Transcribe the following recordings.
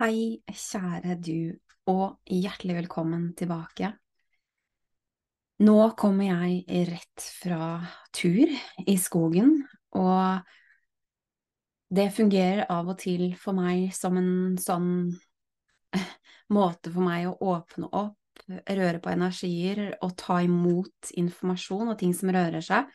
Hei, kjære du, og hjertelig velkommen tilbake. Nå kommer jeg rett fra tur i skogen, og det fungerer av og til for meg som en sånn måte for meg å åpne opp, røre på energier og ta imot informasjon og ting som rører seg.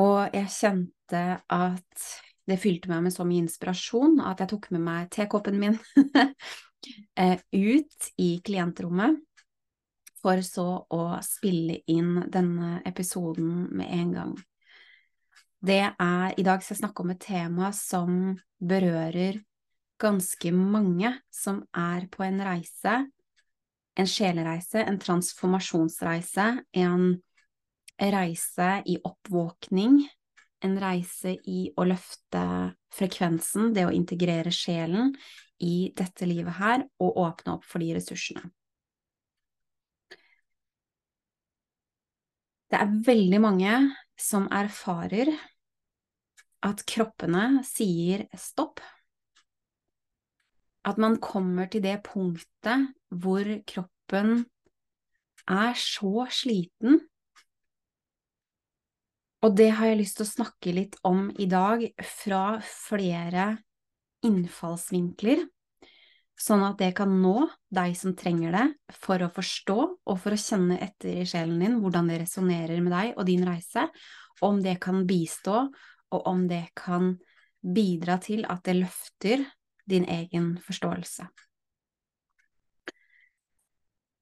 Og jeg kjente at det fylte meg med så mye inspirasjon at jeg tok med meg tekoppen min eh, ut i klientrommet, for så å spille inn denne episoden med en gang. Det er I dag skal jeg snakke om et tema som berører ganske mange som er på en reise, en sjelereise, en transformasjonsreise, en reise i oppvåkning, en reise i å løfte frekvensen, det å integrere sjelen i dette livet her, og åpne opp for de ressursene. Det er veldig mange som erfarer at kroppene sier stopp. At man kommer til det punktet hvor kroppen er så sliten og det har jeg lyst til å snakke litt om i dag, fra flere innfallsvinkler, sånn at det kan nå deg som trenger det, for å forstå og for å kjenne etter i sjelen din hvordan det resonnerer med deg og din reise, om det kan bistå, og om det kan bidra til at det løfter din egen forståelse.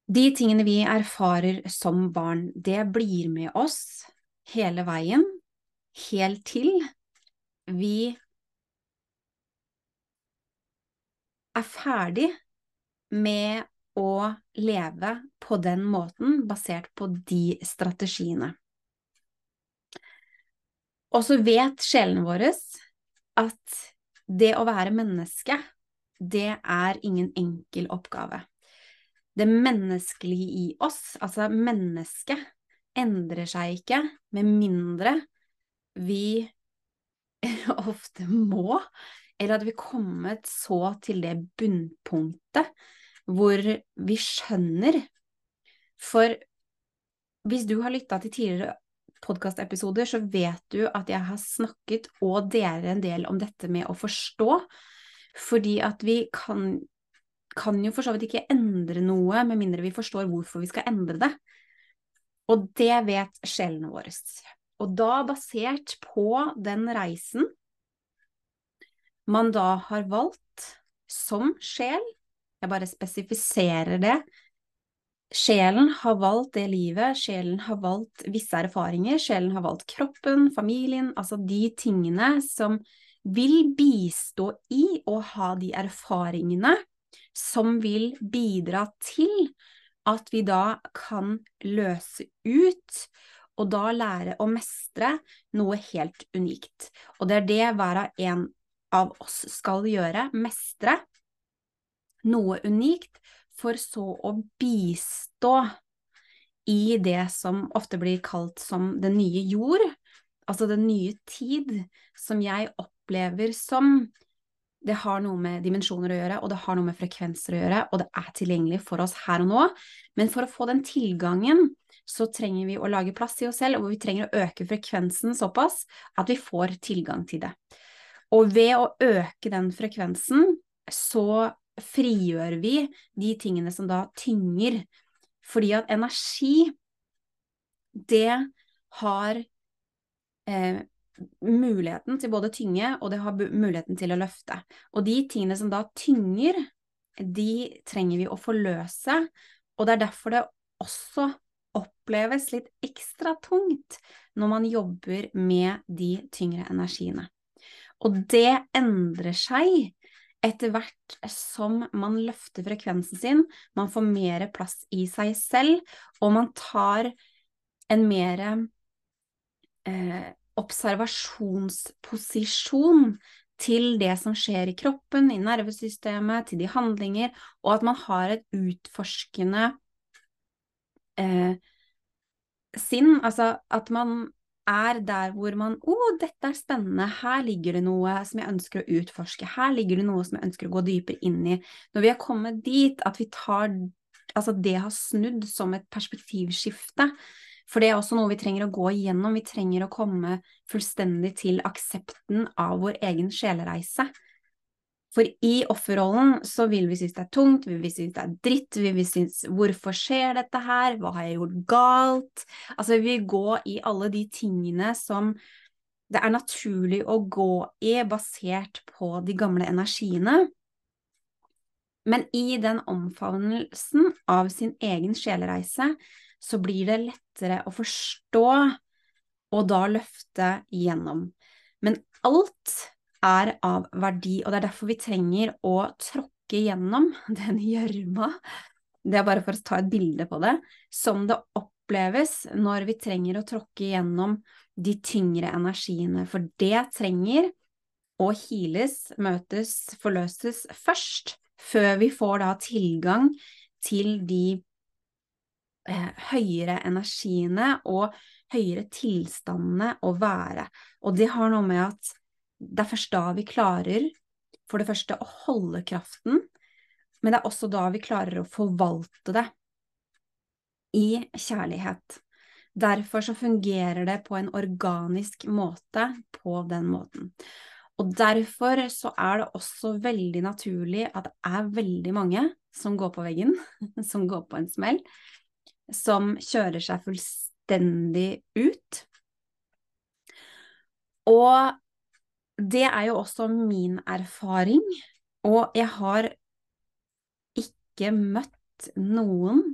De tingene vi erfarer som barn, det blir med oss hele veien, helt til vi er ferdig med å leve på den måten, basert på de strategiene. Og så vet sjelene våre at det å være menneske, det er ingen enkel oppgave. Det menneskelige i oss, altså mennesket, endrer seg ikke med mindre vi ofte må, eller at vi kommet så til det bunnpunktet hvor vi skjønner For hvis du har lytta til tidligere podkastepisoder, så vet du at jeg har snakket og deler en del om dette med å forstå, fordi at vi kan, kan jo for så vidt ikke endre noe med mindre vi forstår hvorfor vi skal endre det. Og det vet sjelene våre. Og da, basert på den reisen man da har valgt som sjel, jeg bare spesifiserer det, Sjelen har valgt det livet, sjelen har valgt visse erfaringer, sjelen har valgt kroppen, familien, altså de tingene som vil bistå i å ha de erfaringene som vil bidra til at vi da kan løse ut og da lære å mestre noe helt unikt. Og det er det hver av en av oss skal gjøre, mestre noe unikt, for så å bistå i det som ofte blir kalt som den nye jord, altså den nye tid, som jeg opplever som det har noe med dimensjoner å gjøre, og det har noe med frekvenser å gjøre, og det er tilgjengelig for oss her og nå. Men for å få den tilgangen, så trenger vi å lage plass i oss selv, og vi trenger å øke frekvensen såpass at vi får tilgang til det. Og ved å øke den frekvensen, så frigjør vi de tingene som da tynger. Fordi at energi, det har eh, muligheten til både tynge, og det har muligheten til å løfte. Og de tingene som da tynger, de trenger vi å forløse, og det er derfor det også oppleves litt ekstra tungt når man jobber med de tyngre energiene. Og det endrer seg etter hvert som man løfter frekvensen sin, man får mer plass i seg selv, og man tar en mer eh, observasjonsposisjon til det som skjer i kroppen, i nervesystemet, til de handlinger, og at man har et utforskende eh, sinn. Altså at man er der hvor man Å, oh, dette er spennende, her ligger det noe som jeg ønsker å utforske, her ligger det noe som jeg ønsker å gå dypere inn i. Når vi har kommet dit at vi tar Altså det har snudd som et perspektivskifte. For det er også noe vi trenger å gå igjennom. Vi trenger å komme fullstendig til aksepten av vår egen sjelereise. For i offerrollen så vil vi synes det er tungt, vi vil synes det er dritt, vi vil synes hvorfor skjer dette her, hva har jeg gjort galt? Altså vi vil gå i alle de tingene som det er naturlig å gå i basert på de gamle energiene. Men i den omfavnelsen av sin egen sjelereise, så blir det lettere å forstå og da løfte igjennom. Men alt er av verdi, og det er derfor vi trenger å tråkke gjennom den gjørma, det er bare for å ta et bilde på det, som det oppleves når vi trenger å tråkke gjennom de tyngre energiene, for det trenger å heales, møtes, forløses først, før vi får da tilgang til de eh, høyere energiene og høyere tilstandene å være. Og det har noe med at det er først da vi klarer, for det første, å holde kraften, men det er også da vi klarer å forvalte det i kjærlighet. Derfor så fungerer det på en organisk måte på den måten. Og derfor så er det også veldig naturlig at det er veldig mange som går på veggen, som går på en smell, som kjører seg fullstendig ut. Og det er jo også min erfaring, og jeg har ikke møtt noen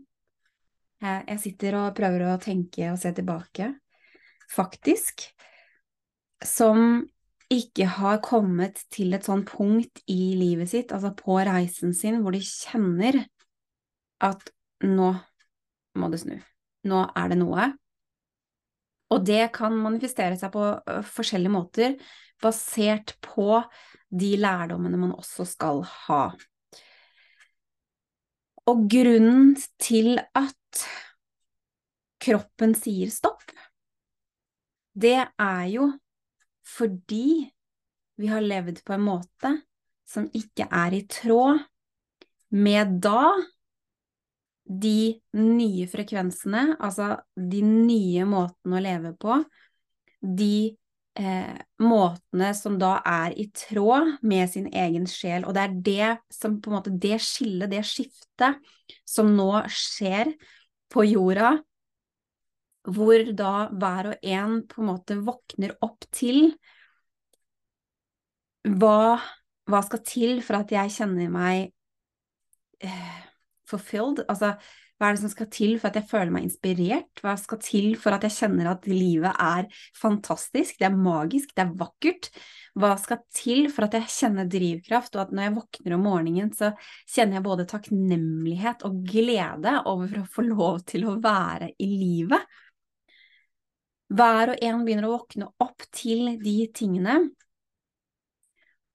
Jeg sitter og prøver å tenke og se tilbake, faktisk, som ikke har kommet til et sånn punkt i livet sitt, altså på reisen sin, hvor de kjenner at nå må det snu. Nå er det noe. Og det kan manifestere seg på forskjellige måter, basert på de lærdommene man også skal ha. Og grunnen til at kroppen sier stopp, det er jo fordi vi har levd på en måte som ikke er i tråd med da de nye frekvensene, altså de nye måtene å leve på, de eh, måtene som da er i tråd med sin egen sjel. Og det er det som på en måte Det skillet, det skiftet, som nå skjer på jorda, hvor da hver og en på en måte våkner opp til hva, hva skal til for at jeg kjenner meg eh, fulfilled? Altså, hva er det som skal til for at jeg føler meg inspirert? Hva skal til for at jeg kjenner at livet er fantastisk, det er magisk, det er vakkert? Hva skal til for at jeg kjenner drivkraft, og at når jeg våkner om morgenen, så kjenner jeg både takknemlighet og glede over å få lov til å være i livet? Hver og en begynner å våkne opp til de tingene.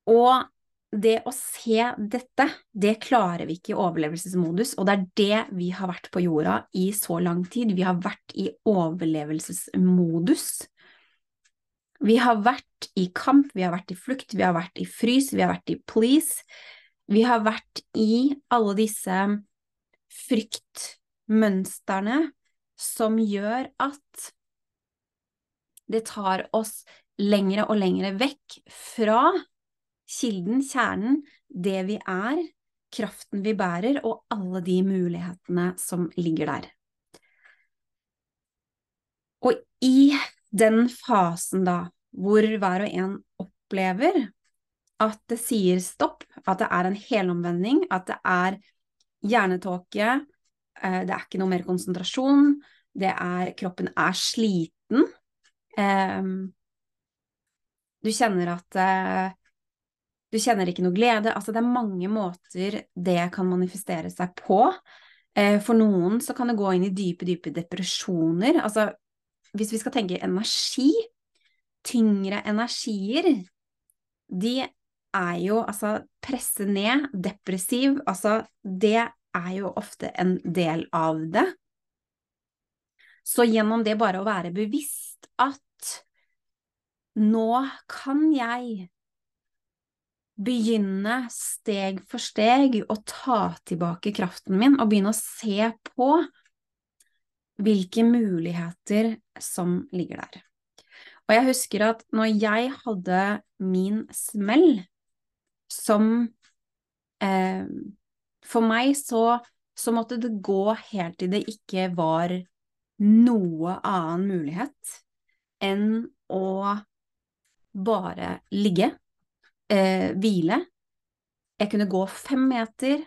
Og det å se dette, det klarer vi ikke i overlevelsesmodus, og det er det vi har vært på jorda i så lang tid. Vi har vært i overlevelsesmodus. Vi har vært i kamp, vi har vært i flukt, vi har vært i frys, vi har vært i please. Vi har vært i alle disse fryktmønstrene som gjør at det tar oss lengre og lengre vekk fra kilden, kjernen, det vi er, kraften vi bærer, og alle de mulighetene som ligger der. Og i den fasen, da, hvor hver og en opplever at det sier stopp, at det er en helomvending, at det er hjernetåke, eh, det er ikke noe mer konsentrasjon, det er Kroppen er sliten. Ehm, du kjenner at eh, du kjenner ikke noe glede. Altså, det er mange måter det kan manifestere seg på. Eh, for noen så kan det gå inn i dype, dype depresjoner. Altså, hvis vi skal tenke energi, tyngre energier, de er jo altså presse ned, depressiv, altså det er jo ofte en del av det. Så gjennom det bare å være bevisst at nå kan jeg begynne steg for steg å ta tilbake kraften min og begynne å se på hvilke muligheter som ligger der. Og jeg husker at når jeg hadde min smell, som eh, For meg så, så måtte det gå helt til det ikke var noe annen mulighet enn å bare ligge, eh, hvile. Jeg kunne gå fem meter,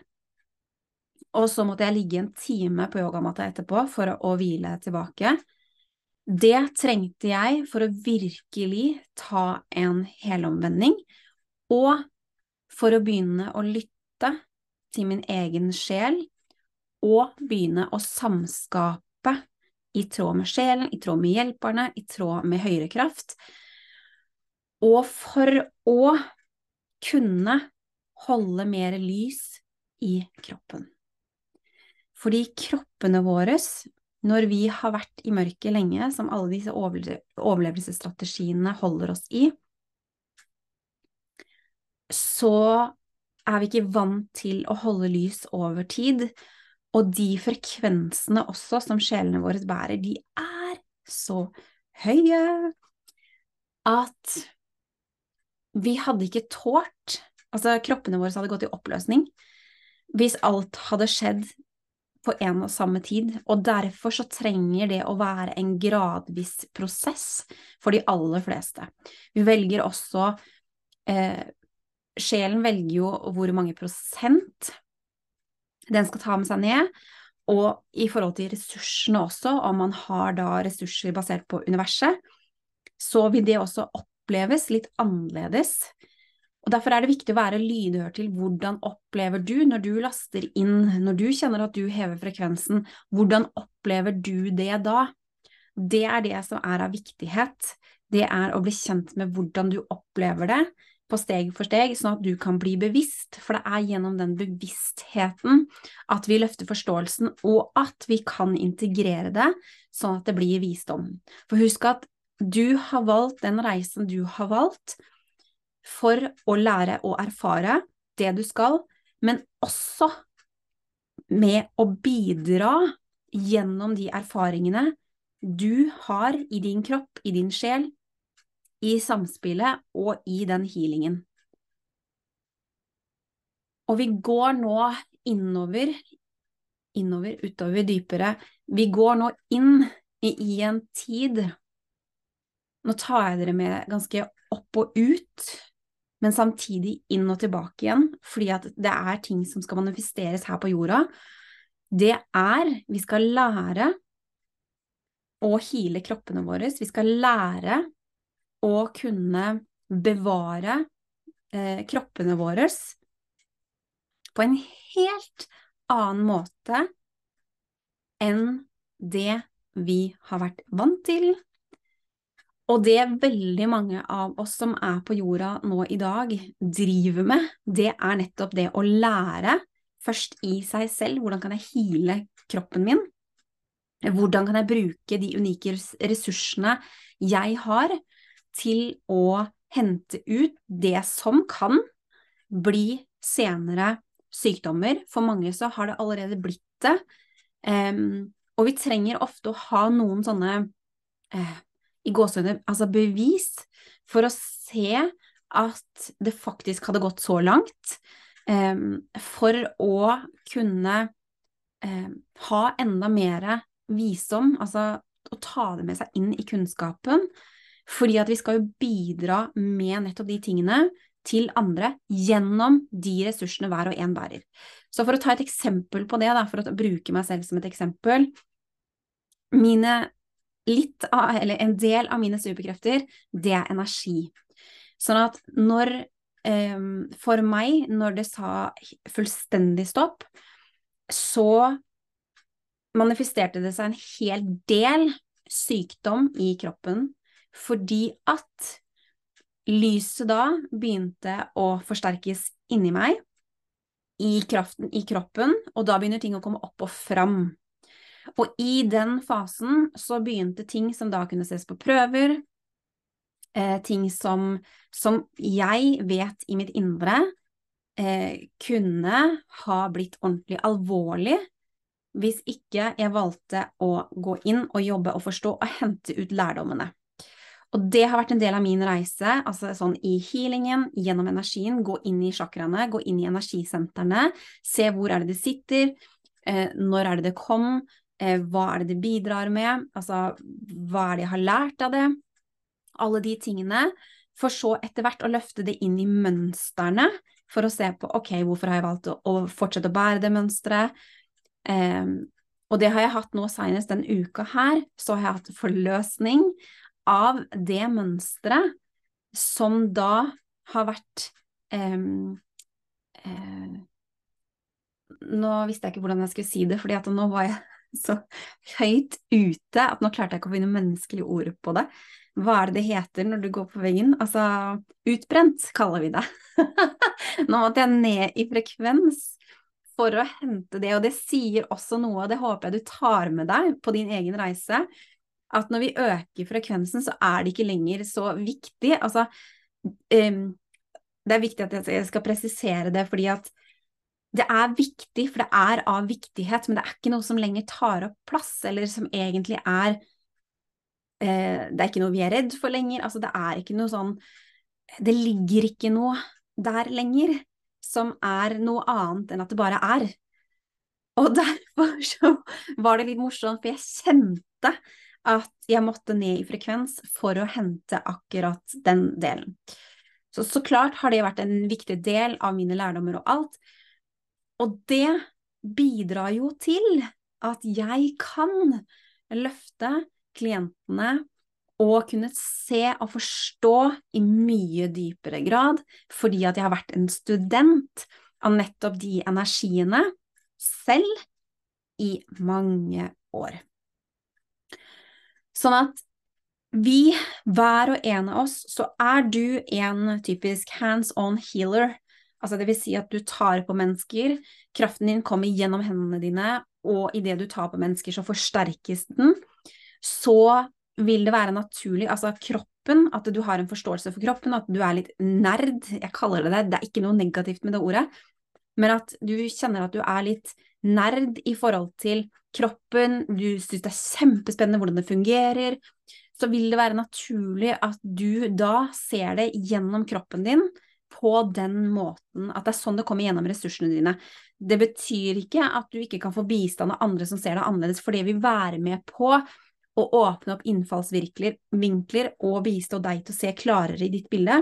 og så måtte jeg ligge en time på yogamatta etterpå for å, å hvile tilbake. Det trengte jeg for å virkelig ta en helomvending, og for å begynne å lytte til min egen sjel, og begynne å samskape i tråd med sjelen, i tråd med hjelperne, i tråd med høyere kraft. Og for å kunne holde mer lys i kroppen. Fordi kroppene våre, når vi har vært i mørket lenge, som alle disse overlevelsesstrategiene holder oss i, så er vi ikke vant til å holde lys over tid. Og de frekvensene også som sjelene våre bærer, de er så høye at vi hadde ikke tålt Altså, kroppene våre hadde gått i oppløsning hvis alt hadde skjedd på en og samme tid, og derfor så trenger det å være en gradvis prosess for de aller fleste. Vi velger også eh, Sjelen velger jo hvor mange prosent den skal ta med seg ned, og i forhold til ressursene også, om man har da ressurser basert på universet, så vil det også oppleves litt annerledes og Derfor er det viktig å være lydhør til hvordan opplever du når du laster inn, når du kjenner at du hever frekvensen, hvordan opplever du det da? Det er det som er av viktighet, det er å bli kjent med hvordan du opplever det på steg for steg, sånn at du kan bli bevisst, for det er gjennom den bevisstheten at vi løfter forståelsen, og at vi kan integrere det sånn at det blir visdom. For husk at du har valgt den reisen du har valgt, for å lære og erfare det du skal, men også med å bidra gjennom de erfaringene du har i din kropp, i din sjel, i samspillet og i den healingen. Og vi går nå innover, innover, utover, dypere. Vi går nå inn i, en tid Nå tar jeg dere med ganske opp og ut men samtidig inn og tilbake igjen, fordi at det er ting som skal manifesteres her på jorda. Det er Vi skal lære å hile kroppene våre. Vi skal lære å kunne bevare eh, kroppene våre på en helt annen måte enn det vi har vært vant til, og det veldig mange av oss som er på jorda nå i dag, driver med, det er nettopp det å lære først i seg selv hvordan kan jeg hile kroppen min? Hvordan kan jeg bruke de unike ressursene jeg har, til å hente ut det som kan bli senere sykdommer? For mange så har det allerede blitt det. Um, og vi trenger ofte å ha noen sånne uh, i gåsehudene, altså bevis for å se at det faktisk hadde gått så langt, um, for å kunne um, ha enda mer visdom, altså å ta det med seg inn i kunnskapen, fordi at vi skal jo bidra med nettopp de tingene til andre gjennom de ressursene hver og en bærer. Så for å ta et eksempel på det, da, for å bruke meg selv som et eksempel. Mine litt av, eller en del av mine superkrefter, det er energi. Sånn at når um, for meg, når det sa fullstendig stopp, så manifesterte det seg en hel del sykdom i kroppen fordi at lyset da begynte å forsterkes inni meg, i, kraften, i kroppen, og da begynner ting å komme opp og fram. Og i den fasen så begynte ting som da kunne ses på prøver, eh, ting som, som, jeg vet i mitt indre eh, kunne ha blitt ordentlig alvorlig hvis ikke jeg valgte å gå inn og jobbe og forstå og hente ut lærdommene. Og det har vært en del av min reise, altså sånn i healingen, gjennom energien, gå inn i chakraene, gå inn i energisentrene, se hvor er det det sitter, eh, når er det det kom, hva er det det bidrar med, altså hva er det jeg har lært av det, alle de tingene, for så etter hvert å løfte det inn i mønstrene, for å se på ok, hvorfor har jeg valgt å, fortsette å bære det mønsteret, eh, og det har jeg hatt nå senest den uka her, så har jeg hatt forløsning av det mønsteret som da har vært um, uh, Nå visste jeg ikke hvordan jeg skulle si det, fordi at nå var jeg så høyt ute at nå klarte jeg ikke å finne menneskelige ord på det. Hva er det det heter når du går på veggen? Altså, utbrent kaller vi det. nå måtte jeg ned i frekvens for å hente det, og det sier også noe, og det håper jeg du tar med deg på din egen reise at når vi øker frekvensen, så er det ikke lenger så viktig. Altså, um, det er viktig at jeg skal presisere det, fordi at det er viktig, for det er av viktighet, men det er ikke noe som lenger tar opp plass, eller som egentlig er eh, Det er ikke noe vi er redd for lenger. Altså, det er ikke noe sånn Det ligger ikke noe der lenger som er noe annet enn at det bare er. Og derfor så var det litt morsomt, for jeg kjente at jeg måtte ned i frekvens for å hente akkurat den delen. Så, så klart har det vært en viktig del av mine lærdommer og alt. Og det bidrar jo til at jeg kan løfte klientene og kunne se og forstå i mye dypere grad, fordi at jeg har vært en student av nettopp de energiene selv i mange år. Sånn at vi, hver og en av oss, så er du en typisk hands on healer. Altså det vil si at du tar på mennesker, kraften din kommer gjennom hendene dine, og idet du tar på mennesker, så forsterkes den. Så vil det være naturlig, altså kroppen, at du har en forståelse for kroppen, at du er litt nerd, jeg kaller det det, det er ikke noe negativt med det ordet, men at du kjenner at du er litt nerd i forhold til kroppen, du syns det er kjempespennende hvordan det fungerer, så vil det være naturlig at du da ser det gjennom kroppen din på den måten, at det er sånn det kommer gjennom ressursene dine. Det betyr ikke at du ikke kan få bistand av andre som ser deg annerledes, for det vil være med på å åpne opp innfallsvinkler og bistå deg til å se klarere i ditt bilde.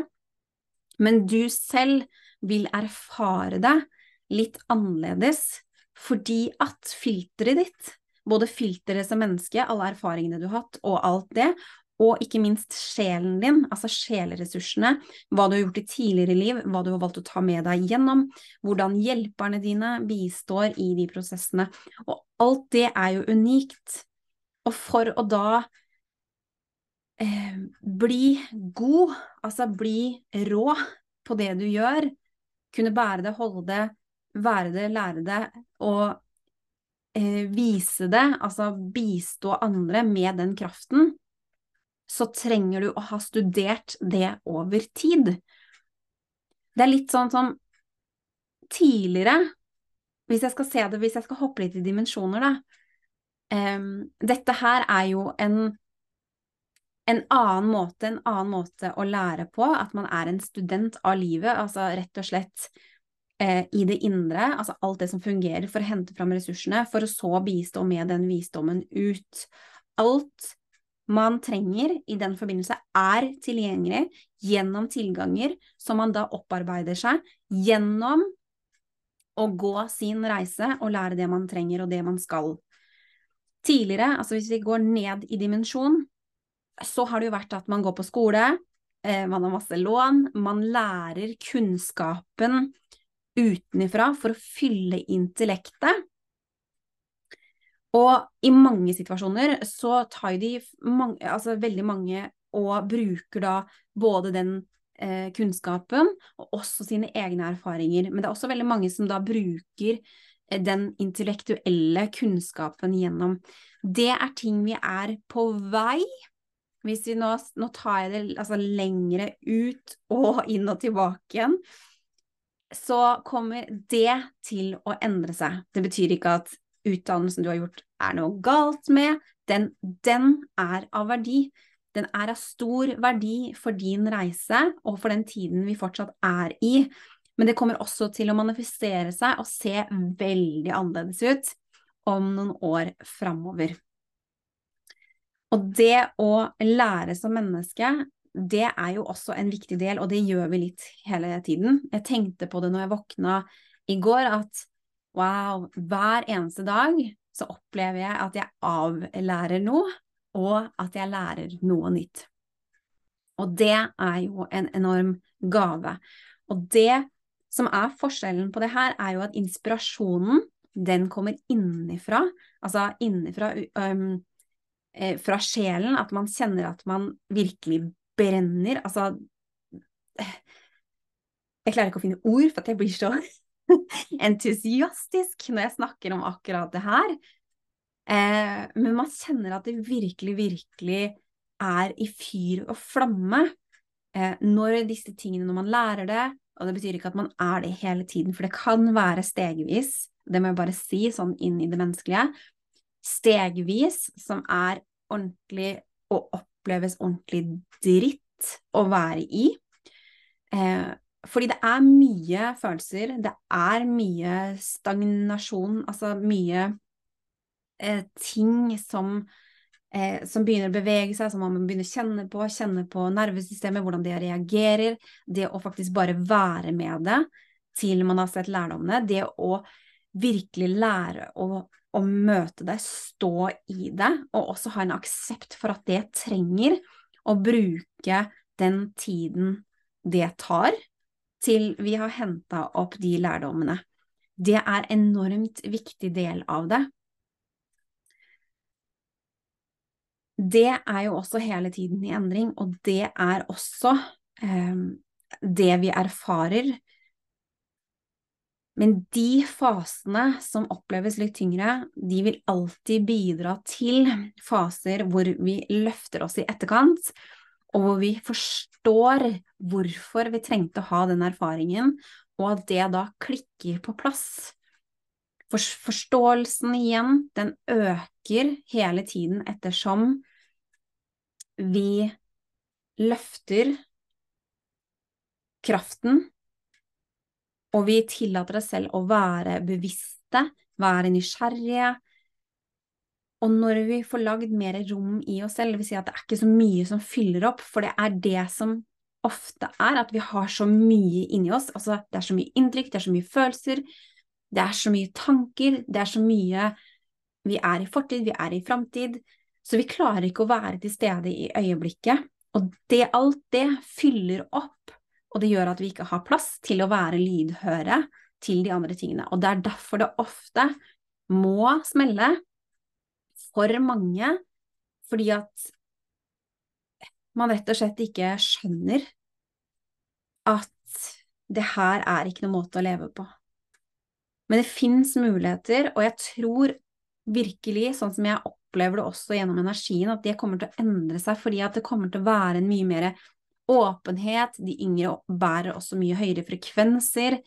Men du selv vil erfare det litt annerledes fordi at filteret ditt, både filteret som menneske, alle erfaringene du har hatt, og alt det, og ikke minst sjelen din, altså sjeleressursene, hva du har gjort i tidligere liv, hva du har valgt å ta med deg gjennom, hvordan hjelperne dine bistår i de prosessene. Og alt det er jo unikt. Og for å da eh, bli god, altså bli rå på det du gjør, kunne bære det, holde det, være det, lære det og eh, vise det, altså bistå andre med den kraften, så trenger du å ha studert det over tid. Det er litt sånn som tidligere, hvis jeg skal se det, hvis jeg skal hoppe litt i dimensjoner, da um, Dette her er jo en, en annen måte, en annen måte å lære på, at man er en student av livet, altså rett og slett eh, i det indre, altså alt det som fungerer for å hente fram ressursene, for å så bistå med den visdommen ut. Alt man trenger i den forbindelse, er tilgjengelig gjennom tilganger som man da opparbeider seg gjennom å gå sin reise og lære det man trenger og det man skal. Tidligere, altså hvis vi går ned i dimensjon, så har det jo vært at man går på skole, eh, man har masse lån, man lærer kunnskapen utenifra for å fylle intellektet. Og i mange situasjoner så tar de mange, altså veldig mange og bruker da både den eh, kunnskapen og også sine egne erfaringer. Men det er også veldig mange som da bruker eh, den intellektuelle kunnskapen gjennom. Det er ting vi er på vei. Hvis vi nå, nå tar jeg det altså lengre ut og inn og tilbake igjen, så kommer det til å endre seg. Det betyr ikke at utdannelsen du har gjort er noe galt med, den, den er av verdi. Den er av stor verdi for din reise og for den tiden vi fortsatt er i. Men det kommer også til å manifestere seg og se veldig annerledes ut om noen år framover. Og det å lære som menneske, det er jo også en viktig del, og det gjør vi litt hele tiden. Jeg tenkte på det når jeg våkna i går, at wow, hver eneste dag så opplever jeg at jeg avlærer noe, og at jeg lærer noe nytt. Og det er jo en enorm gave. Og det som er forskjellen på det her, er jo at inspirasjonen, den kommer innenfra, altså innenfra um, fra sjelen, at man kjenner at man virkelig brenner. Altså Jeg klarer ikke å finne ord for at jeg blir så entusiastisk når jeg snakker om akkurat det her. Eh, men man kjenner at det virkelig, virkelig er i fyr og flamme eh, når disse tingene, når man lærer det. Og det betyr ikke at man er det hele tiden, for det kan være stegvis. Det må jeg bare si, sånn inn i det menneskelige. Stegvis, som er ordentlig og oppleves ordentlig dritt å være i. Eh, fordi det er mye følelser, det er mye stagnasjon, altså mye eh, ting som, eh, som begynner å bevege seg, som man begynner å kjenne på, kjenne på nervesystemet, hvordan det reagerer, det å faktisk bare være med det til man har sett lærdommene, det å virkelig lære å, å møte det, stå i det, og også ha en aksept for at det trenger å bruke den tiden det tar til vi har henta opp de lærdommene. Det er enormt viktig del av det. Det er jo også hele tiden i endring, og det er også eh, det vi erfarer. Men de fasene som oppleves litt tyngre, de vil alltid bidra til faser hvor vi løfter oss i etterkant, og hvor vi forstår hvorfor vi trengte å ha den erfaringen, og at det da klikker på plass. Forståelsen igjen, den øker hele tiden ettersom vi løfter kraften, og vi tillater oss selv å være bevisste, være nysgjerrige, og når vi får lagd mer rom i oss selv, det vil si at det er ikke så mye som fyller opp, for det er det som ofte er, at vi har så mye inni oss. Altså, det er så mye inntrykk, det er så mye følelser, det er så mye tanker, det er så mye Vi er i fortid, vi er i framtid, så vi klarer ikke å være til stede i øyeblikket. Og det, alt det fyller opp, og det gjør at vi ikke har plass til å være lydhøre til de andre tingene. Og det er derfor det ofte må smelle for mange fordi at man rett og slett ikke skjønner at det her er ikke noen måte å leve på. Men det fins muligheter, og jeg tror virkelig, sånn som jeg opplever det også gjennom energien, at det kommer til å endre seg fordi at det kommer til å være en mye mer åpenhet. De yngre bærer også mye høyere frekvenser.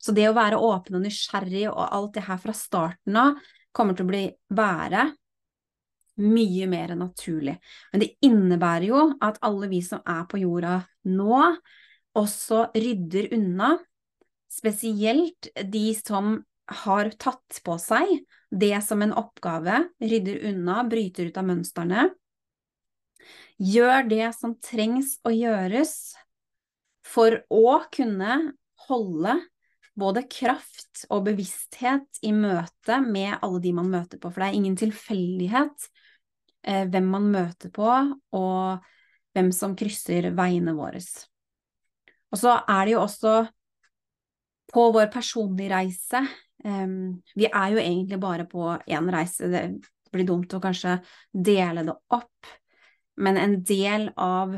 Så det å være åpen og nysgjerrig og alt det her fra starten av kommer til å bli være mye mer naturlig. Men det innebærer jo at alle vi som er på jorda nå, også rydder unna, spesielt de som har tatt på seg det som en oppgave, rydder unna, bryter ut av mønstrene. Gjør det som trengs å gjøres for å kunne holde både kraft og bevissthet i møte med alle de man møter på, for det er ingen tilfeldighet hvem man møter på, og hvem som krysser veiene våre. Og så er det jo også på vår personlige reise um, Vi er jo egentlig bare på én reise, det blir dumt å kanskje dele det opp, men en del av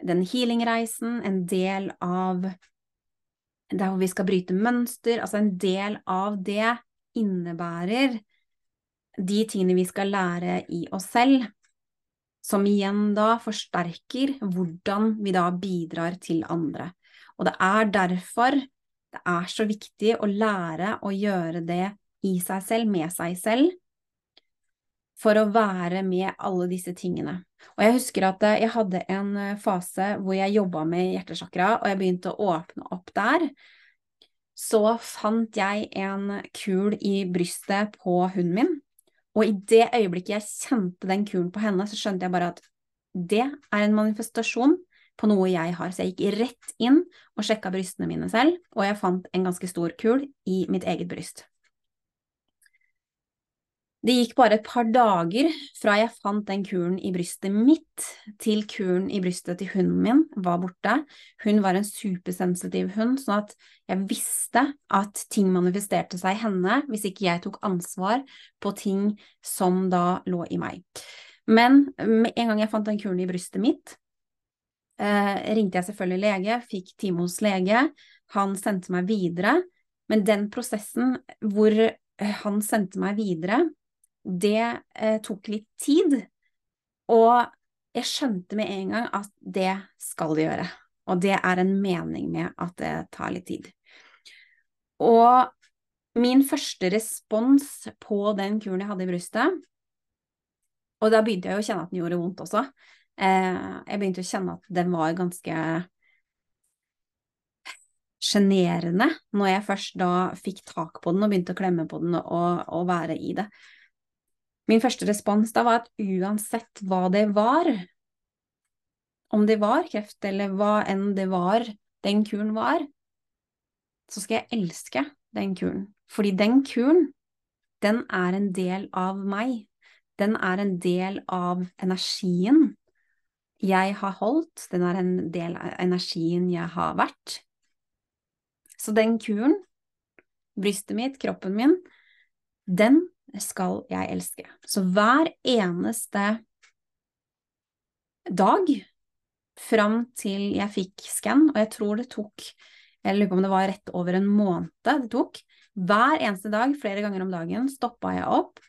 den healingreisen, en del av der hvor vi skal bryte mønster, altså en del av det innebærer de tingene vi skal lære i oss selv, som igjen da forsterker hvordan vi da bidrar til andre. Og det er derfor det er så viktig å lære å gjøre det i seg selv, med seg selv, for å være med alle disse tingene. Og jeg husker at eh, jeg hadde en eh, fase hvor jeg jobba med hjertesjakra, og jeg begynte å åpne opp der. Så fant jeg en kul i brystet på hunden min, og i det øyeblikket jeg kjente den kulen på henne, så skjønte jeg bare at det er en manifestasjon på noe jeg har. Så jeg gikk rett inn og sjekka brystene mine selv, og jeg fant en ganske stor kul i mitt eget bryst. Det gikk bare et par dager fra jeg fant den kuren i brystet mitt, til kuren i brystet til hunden min var borte. Hun var en supersensitiv hund, sånn at jeg visste at ting manifesterte seg i henne hvis ikke jeg tok ansvar på ting som da lå i meg. Men med en gang jeg fant den kuren i brystet mitt, eh, ringte jeg selvfølgelig lege, fikk time hos lege, han sendte meg videre, men den prosessen hvor eh, han sendte meg videre, det eh, tok litt tid, og jeg skjønte med en gang at det skal det gjøre. Og det er en mening med at det tar litt tid. Og min første respons på den kuren jeg hadde i brystet Og da begynte jeg å kjenne at den gjorde vondt også. Eh, jeg begynte å kjenne at den var ganske sjenerende når jeg først da fikk tak på den og begynte å klemme på den og, og være i det. Min første respons da var at uansett hva det var, om det var kreft eller hva enn det var den kuren var, så skal jeg elske den kuren. Fordi den kuren, den er en del av meg. Den er en del av energien jeg har holdt, den er en del av energien jeg har vært. Så den kuren, brystet mitt, kroppen min, den skal jeg elske. Så hver eneste dag fram til jeg fikk skann, og jeg tror det tok Jeg lurer på om det var rett over en måned det tok. Hver eneste dag, flere ganger om dagen, stoppa jeg opp,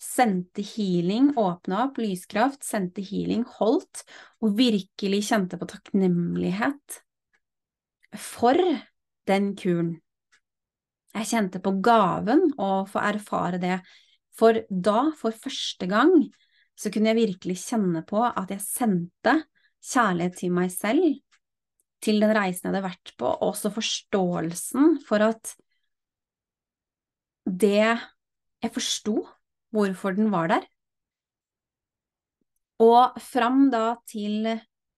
sendte healing, åpna opp, lyskraft, sendte healing, holdt, og virkelig kjente på takknemlighet for den kuren jeg kjente på gaven å få erfare det, for da, for første gang, så kunne jeg virkelig kjenne på at jeg sendte kjærlighet til meg selv, til den reisen jeg hadde vært på, og også forståelsen for at det Jeg forsto hvorfor den var der. Og fram da til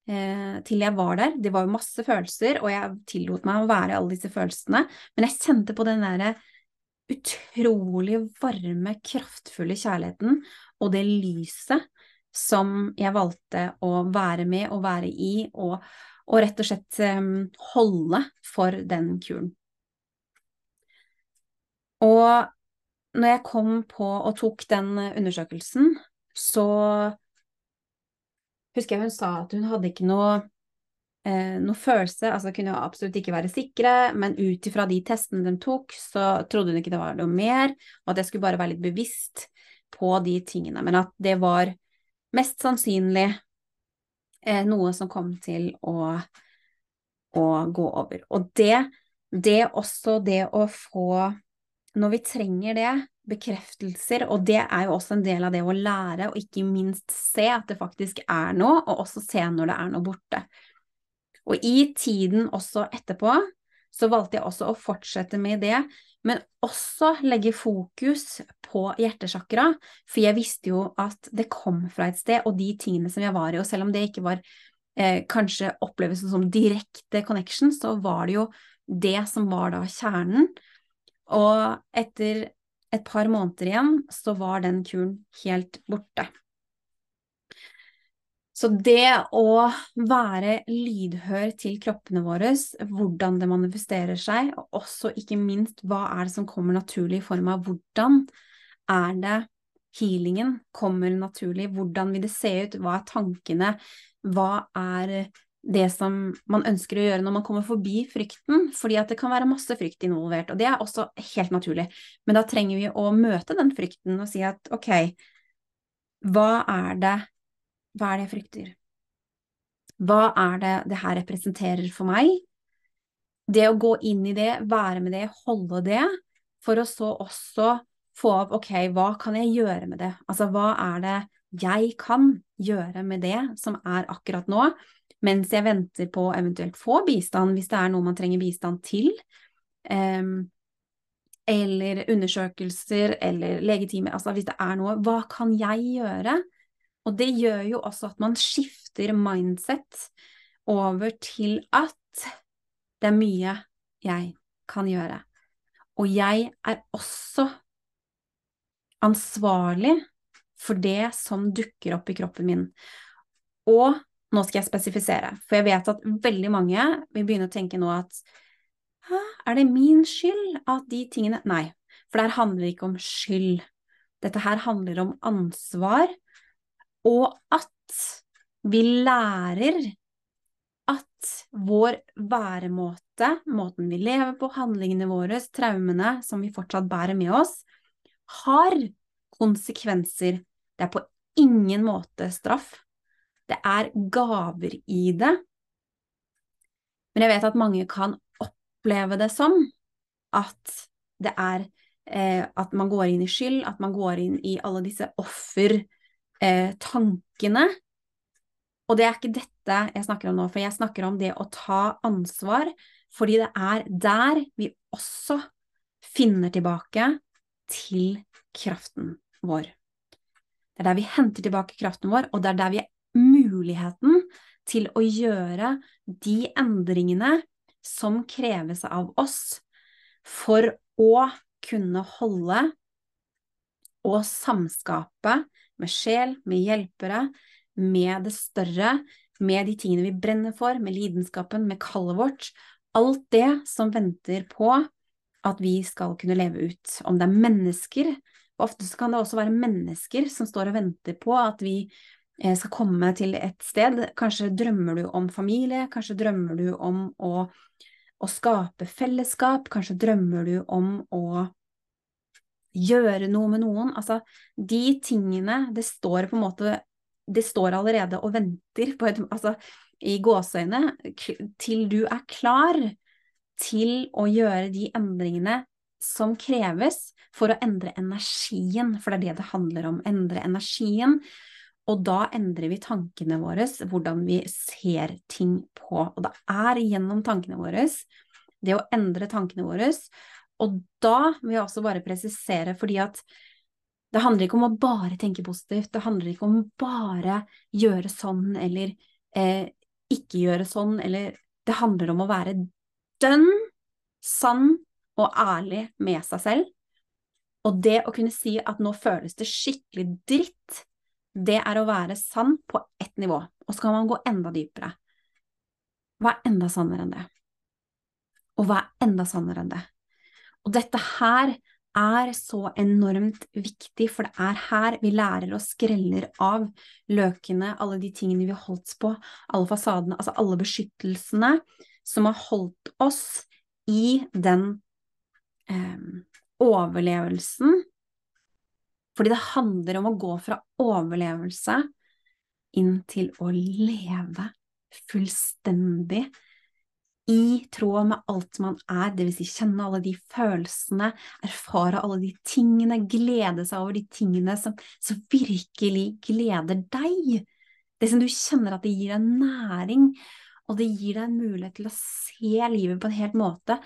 eh, til jeg var der. Det var jo masse følelser, og jeg tillot meg å være i alle disse følelsene, men jeg kjente på den derre utrolig varme, kraftfulle kjærligheten og det lyset som jeg valgte å være med og være i, og, og rett og slett um, holde for den kuren. Og når jeg kom på og tok den undersøkelsen, så husker jeg hun sa at hun hadde ikke noe, eh, noe følelse, altså kunne absolutt ikke være sikre, men ut ifra de testene de tok, så trodde hun ikke det var noe mer, og at jeg skulle bare være litt bevisst på de tingene, men at det var mest sannsynlig eh, noe som kom til å, å gå over. Og det, det også det å få Når vi trenger det, bekreftelser, og det er jo også en del av det å lære, og ikke minst se at det faktisk er noe, og også se når det er noe borte. Og i tiden også etterpå, så valgte jeg også å fortsette med det, men også legge fokus på hjertesjakra, for jeg visste jo at det kom fra et sted, og de tingene som jeg var i, og selv om det ikke var eh, kanskje oppleves som direkte connection, så var det jo det som var da kjernen. Og etter et par måneder igjen, så var den kuren helt borte. Så det å være lydhør til kroppene våre, hvordan det manifesterer seg, og også ikke minst hva er det som kommer naturlig i form av hvordan er det healingen kommer naturlig, hvordan vil det se ut, hva er tankene, hva er det som man ønsker å gjøre når man kommer forbi frykten, fordi at det kan være masse frykt involvert, og det er også helt naturlig, men da trenger vi å møte den frykten og si at ok, hva er det hva er det jeg frykter? Hva er det det her representerer for meg? Det å gå inn i det, være med det, holde det, for å så også få opp ok, hva kan jeg gjøre med det? Altså hva er det jeg kan gjøre med det som er akkurat nå, mens jeg venter på å eventuelt få bistand, hvis det er noe man trenger bistand til, um, eller undersøkelser eller legetimer, altså hvis det er noe, hva kan jeg gjøre? Og det gjør jo også at man skifter mindset over til at det er mye jeg kan gjøre. Og jeg er også ansvarlig for det som dukker opp i kroppen min. Og nå skal jeg spesifisere, for jeg vet at veldig mange vil begynne å tenke nå at er det min skyld at de tingene Nei, for det her handler ikke om skyld. Dette her handler om ansvar og at vi lærer at vår væremåte, måten vi lever på, handlingene våre, traumene som vi fortsatt bærer med oss, har konsekvenser. Det er på ingen måte straff. Det er gaver i det. Men jeg vet at mange kan oppleve det som at det er eh, at man går inn i skyld, at man går inn i alle disse offer eh. Og det er ikke dette jeg snakker om nå, for jeg snakker om det å ta ansvar, fordi det er der vi også finner tilbake til kraften vår. Det er der vi henter tilbake kraften vår, og det er der vi har muligheten til å gjøre de endringene som kreves av oss for å kunne holde og samskape med sjel, med hjelpere, med det større, med de tingene vi brenner for, med lidenskapen, med kallet vårt. Alt det som venter på at vi skal kunne leve ut. Om det er mennesker, og ofte kan det også være mennesker som står og venter på at vi skal komme til et sted. Kanskje drømmer du om familie, kanskje drømmer du om å, å skape fellesskap, kanskje drømmer du om å gjøre noe med noen. Altså, de tingene Det står på en måte Det står allerede og venter på et Altså, i gåseøyne, til du er klar til å gjøre de endringene som kreves for å endre energien, for det er det det handler om. Endre energien. Og da endrer vi tankene våre, hvordan vi ser ting på. Og det er gjennom tankene våre, det å endre tankene våre, og da vil jeg også bare presisere, fordi at det handler ikke om å bare tenke positivt, det handler ikke om bare gjøre sånn eller eh, ikke gjøre sånn, eller det handler om å være dønn sann og ærlig med seg selv. Og det å kunne si at nå føles det skikkelig dritt, det er å være sann på ett nivå. Og så kan man gå enda dypere. Hva er enda sannere enn det? Og hva er enda sannere enn det? Og dette her er så enormt viktig, for det er her vi lærer og skreller av løkene, alle de tingene vi har holdt på, alle fasadene, altså alle beskyttelsene som har holdt oss i den eh, overlevelsen. Fordi det handler om å gå fra overlevelse inn til å leve fullstendig i tråd med alt man er, dvs. Si kjenne alle de følelsene, erfare alle de tingene, glede seg over de tingene som, som virkelig gleder deg. Det som du kjenner at det gir deg næring, og det gir deg en mulighet til å se livet på en helt, måte,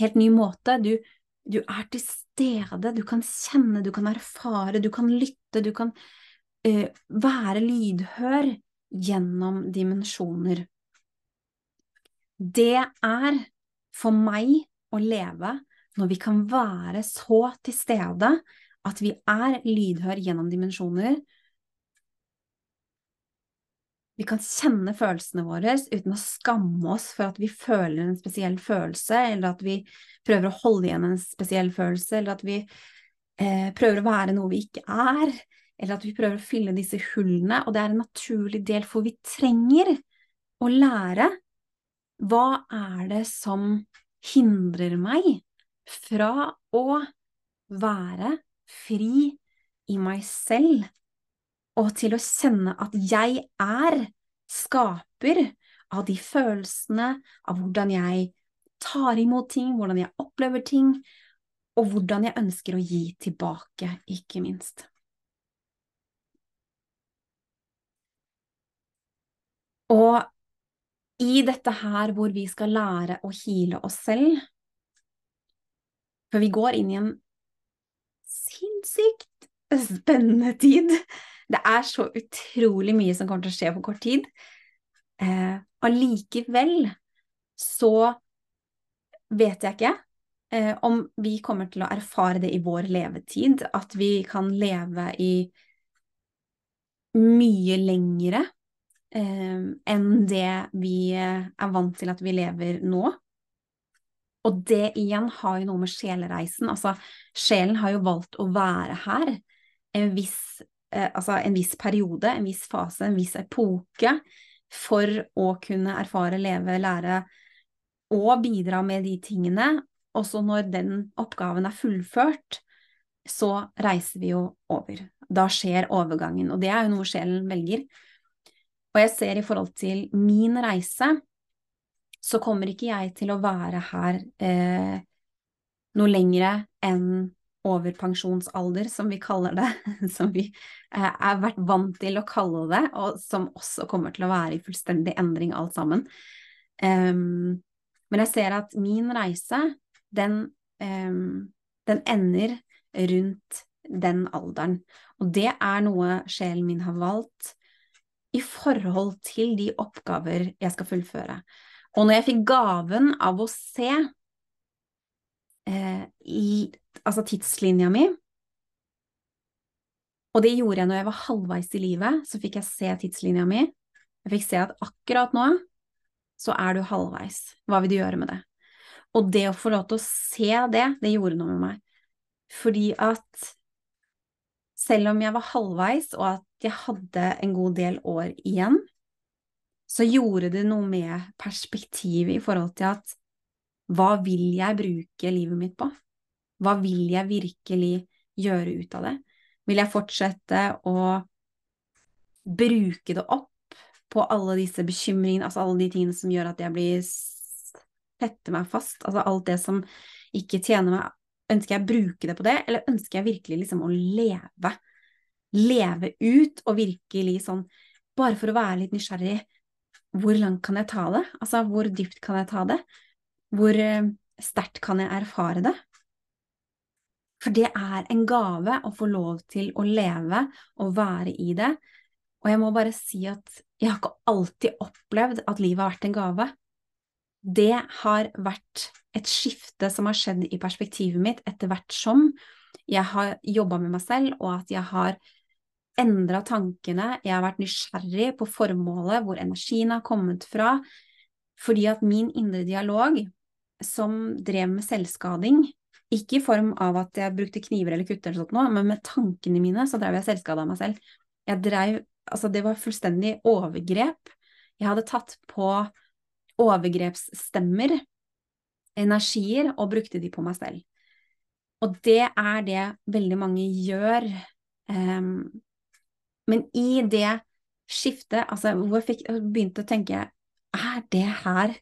helt ny måte. Du, du er til stede, du kan kjenne, du kan erfare, du kan lytte, du kan uh, være lydhør gjennom dimensjoner. Det er for meg å leve når vi kan være så til stede at vi er lydhør gjennom dimensjoner. Vi kan kjenne følelsene våre uten å skamme oss for at vi føler en spesiell følelse, eller at vi prøver å holde igjen en spesiell følelse, eller at vi eh, prøver å være noe vi ikke er, eller at vi prøver å fylle disse hullene. Og det er en naturlig del, for vi trenger å lære hva er det som hindrer meg fra å være fri i meg selv og til å kjenne at jeg er skaper av de følelsene, av hvordan jeg tar imot ting, hvordan jeg opplever ting, og hvordan jeg ønsker å gi tilbake, ikke minst. Og i dette her hvor vi skal lære å hile oss selv, for vi går inn i en sinnssykt spennende tid det er så utrolig mye som kommer til å skje på kort tid. Eh, allikevel så vet jeg ikke eh, om vi kommer til å erfare det i vår levetid, at vi kan leve i mye lengre eh, enn det vi er vant til at vi lever nå. Og det igjen har jo noe med sjelereisen Altså, sjelen har jo valgt å være her en viss eh, altså en viss periode, en viss fase, en viss epoke, for å kunne erfare, leve, lære og bidra med de tingene. Og så når den oppgaven er fullført, så reiser vi jo over. Da skjer overgangen, og det er jo noe sjelen velger. Og jeg ser i forhold til min reise, så kommer ikke jeg til å være her eh, noe lengre enn over pensjonsalder, som vi kaller det, som vi har er vært vant til å kalle det, og som også kommer til å være i fullstendig endring alt sammen. Um, men jeg ser at min reise, den, um, den ender rundt den alderen. Og det er noe sjelen min har valgt i forhold til de oppgaver jeg skal fullføre. Og når jeg fikk gaven av å se eh, altså tidslinja mi. Og det gjorde jeg når jeg var halvveis i livet, så fikk jeg se tidslinja mi. Jeg fikk se at akkurat nå så er du halvveis. Hva vil du gjøre med det? Og det å få lov til å se det, det gjorde noe med meg. Fordi at selv om jeg var halvveis, og at jeg hadde en god del år igjen, så gjorde det noe med perspektivet i forhold til at hva vil jeg bruke livet mitt på? Hva vil jeg virkelig gjøre ut av det? Vil jeg fortsette å bruke det opp på alle disse bekymringene, altså alle de tingene som gjør at jeg blir setter meg fast, altså alt det som ikke tjener meg, ønsker jeg å bruke det på det, eller ønsker jeg virkelig liksom å leve? Leve ut og virkelig sånn, bare for å være litt nysgjerrig, hvor langt kan jeg ta det? Altså, hvor dypt kan jeg ta det? Hvor eh, sterkt kan jeg erfare det? For det er en gave å få lov til å leve og være i det. Og jeg må bare si at jeg har ikke alltid opplevd at livet har vært en gave. Det har vært et skifte som har skjedd i perspektivet mitt etter hvert som jeg har jobba med meg selv, og at jeg har endra tankene, jeg har vært nysgjerrig på formålet, hvor energien har kommet fra, fordi at min indre dialog som drev med selvskading. Ikke i form av at jeg brukte kniver eller kutter eller sånt men med tankene mine så drev jeg selvskade av meg selv. Jeg drev Altså, det var fullstendig overgrep. Jeg hadde tatt på overgrepsstemmer, energier, og brukte de på meg selv. Og det er det veldig mange gjør. Um, men i det skiftet, altså hvor jeg fikk, begynte å tenke Er det her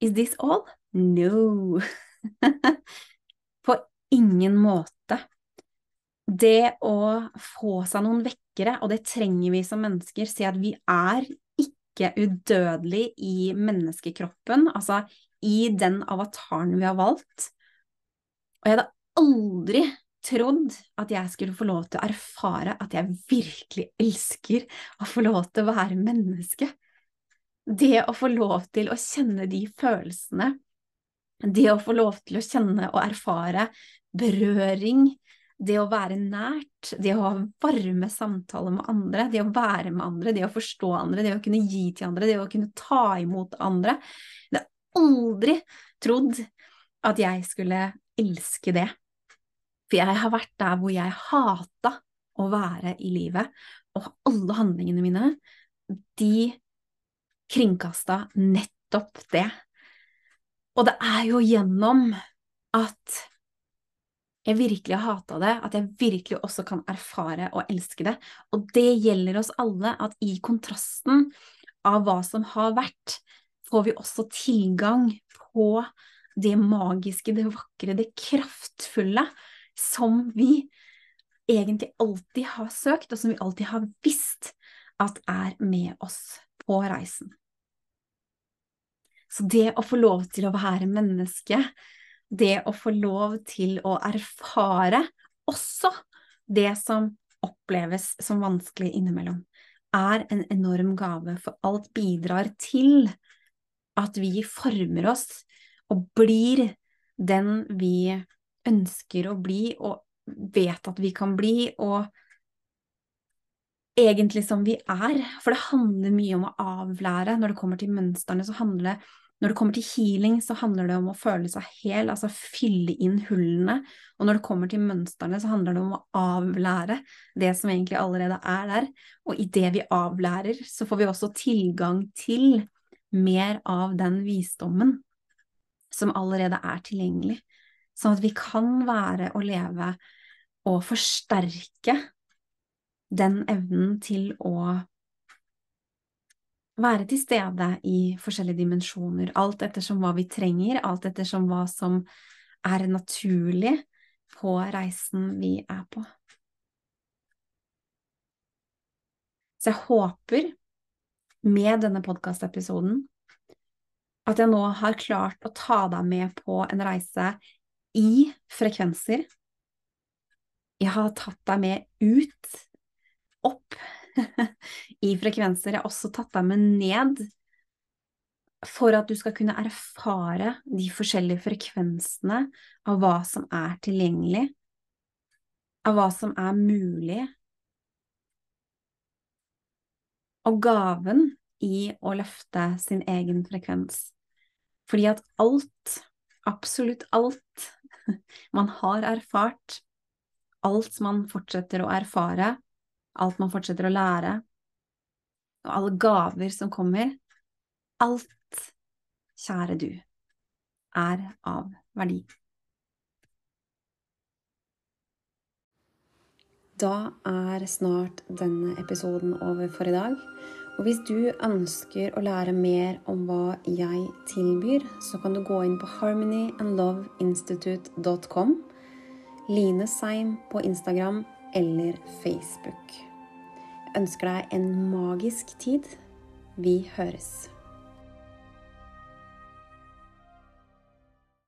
Is this all? No. På ingen måte. Det å få seg noen vekkere, og det trenger vi som mennesker, si at vi er ikke udødelige i menneskekroppen, altså i den avataren vi har valgt. Og jeg hadde aldri trodd at jeg skulle få lov til å erfare at jeg virkelig elsker å få lov til å være menneske. Det å få lov til å kjenne de følelsene det å få lov til å kjenne og erfare berøring, det å være nært, det å ha varme samtaler med andre, det å være med andre, det å forstå andre, det å kunne gi til andre, det å kunne ta imot andre. Jeg hadde aldri trodd at jeg skulle elske det. For jeg har vært der hvor jeg hata å være i livet, og alle handlingene mine, de kringkasta nettopp det. Og det er jo gjennom at jeg virkelig har hata det, at jeg virkelig også kan erfare og elske det. Og det gjelder oss alle, at i kontrasten av hva som har vært, får vi også tilgang på det magiske, det vakre, det kraftfulle som vi egentlig alltid har søkt, og som vi alltid har visst at er med oss på reisen. Så det å få lov til å være menneske, det å få lov til å erfare også det som oppleves som vanskelig innimellom, er en enorm gave, for alt bidrar til at vi former oss og blir den vi ønsker å bli og vet at vi kan bli, og egentlig som vi er. For det handler mye om å avlære. Når det kommer til mønstrene, så handler det når det kommer til healing, så handler det om å føle seg hel, altså fylle inn hullene. Og når det kommer til mønstrene, så handler det om å avlære det som egentlig allerede er der. Og i det vi avlærer, så får vi også tilgang til mer av den visdommen som allerede er tilgjengelig. Sånn at vi kan være og leve og forsterke den evnen til å være til stede i forskjellige dimensjoner, alt ettersom hva vi trenger, alt ettersom hva som er naturlig på reisen vi er på. Så jeg håper med denne podkastepisoden at jeg nå har klart å ta deg med på en reise i frekvenser. Jeg har tatt deg med ut, opp i frekvenser. Jeg har også tatt deg med ned for at du skal kunne erfare de forskjellige frekvensene av hva som er tilgjengelig, av hva som er mulig, og gaven i å løfte sin egen frekvens. Fordi at alt, absolutt alt, man har erfart, alt man fortsetter å erfare, alt man fortsetter å lære, og alle gaver som kommer, alt, kjære du, er av verdi. Da er snart denne episoden over for i dag. Og hvis du ønsker å lære mer om hva jeg tilbyr, så kan du gå inn på harmonyandloveinstitute.com, Line Seim på Instagram eller Facebook. Jeg ønsker deg en magisk tid. Vi høres.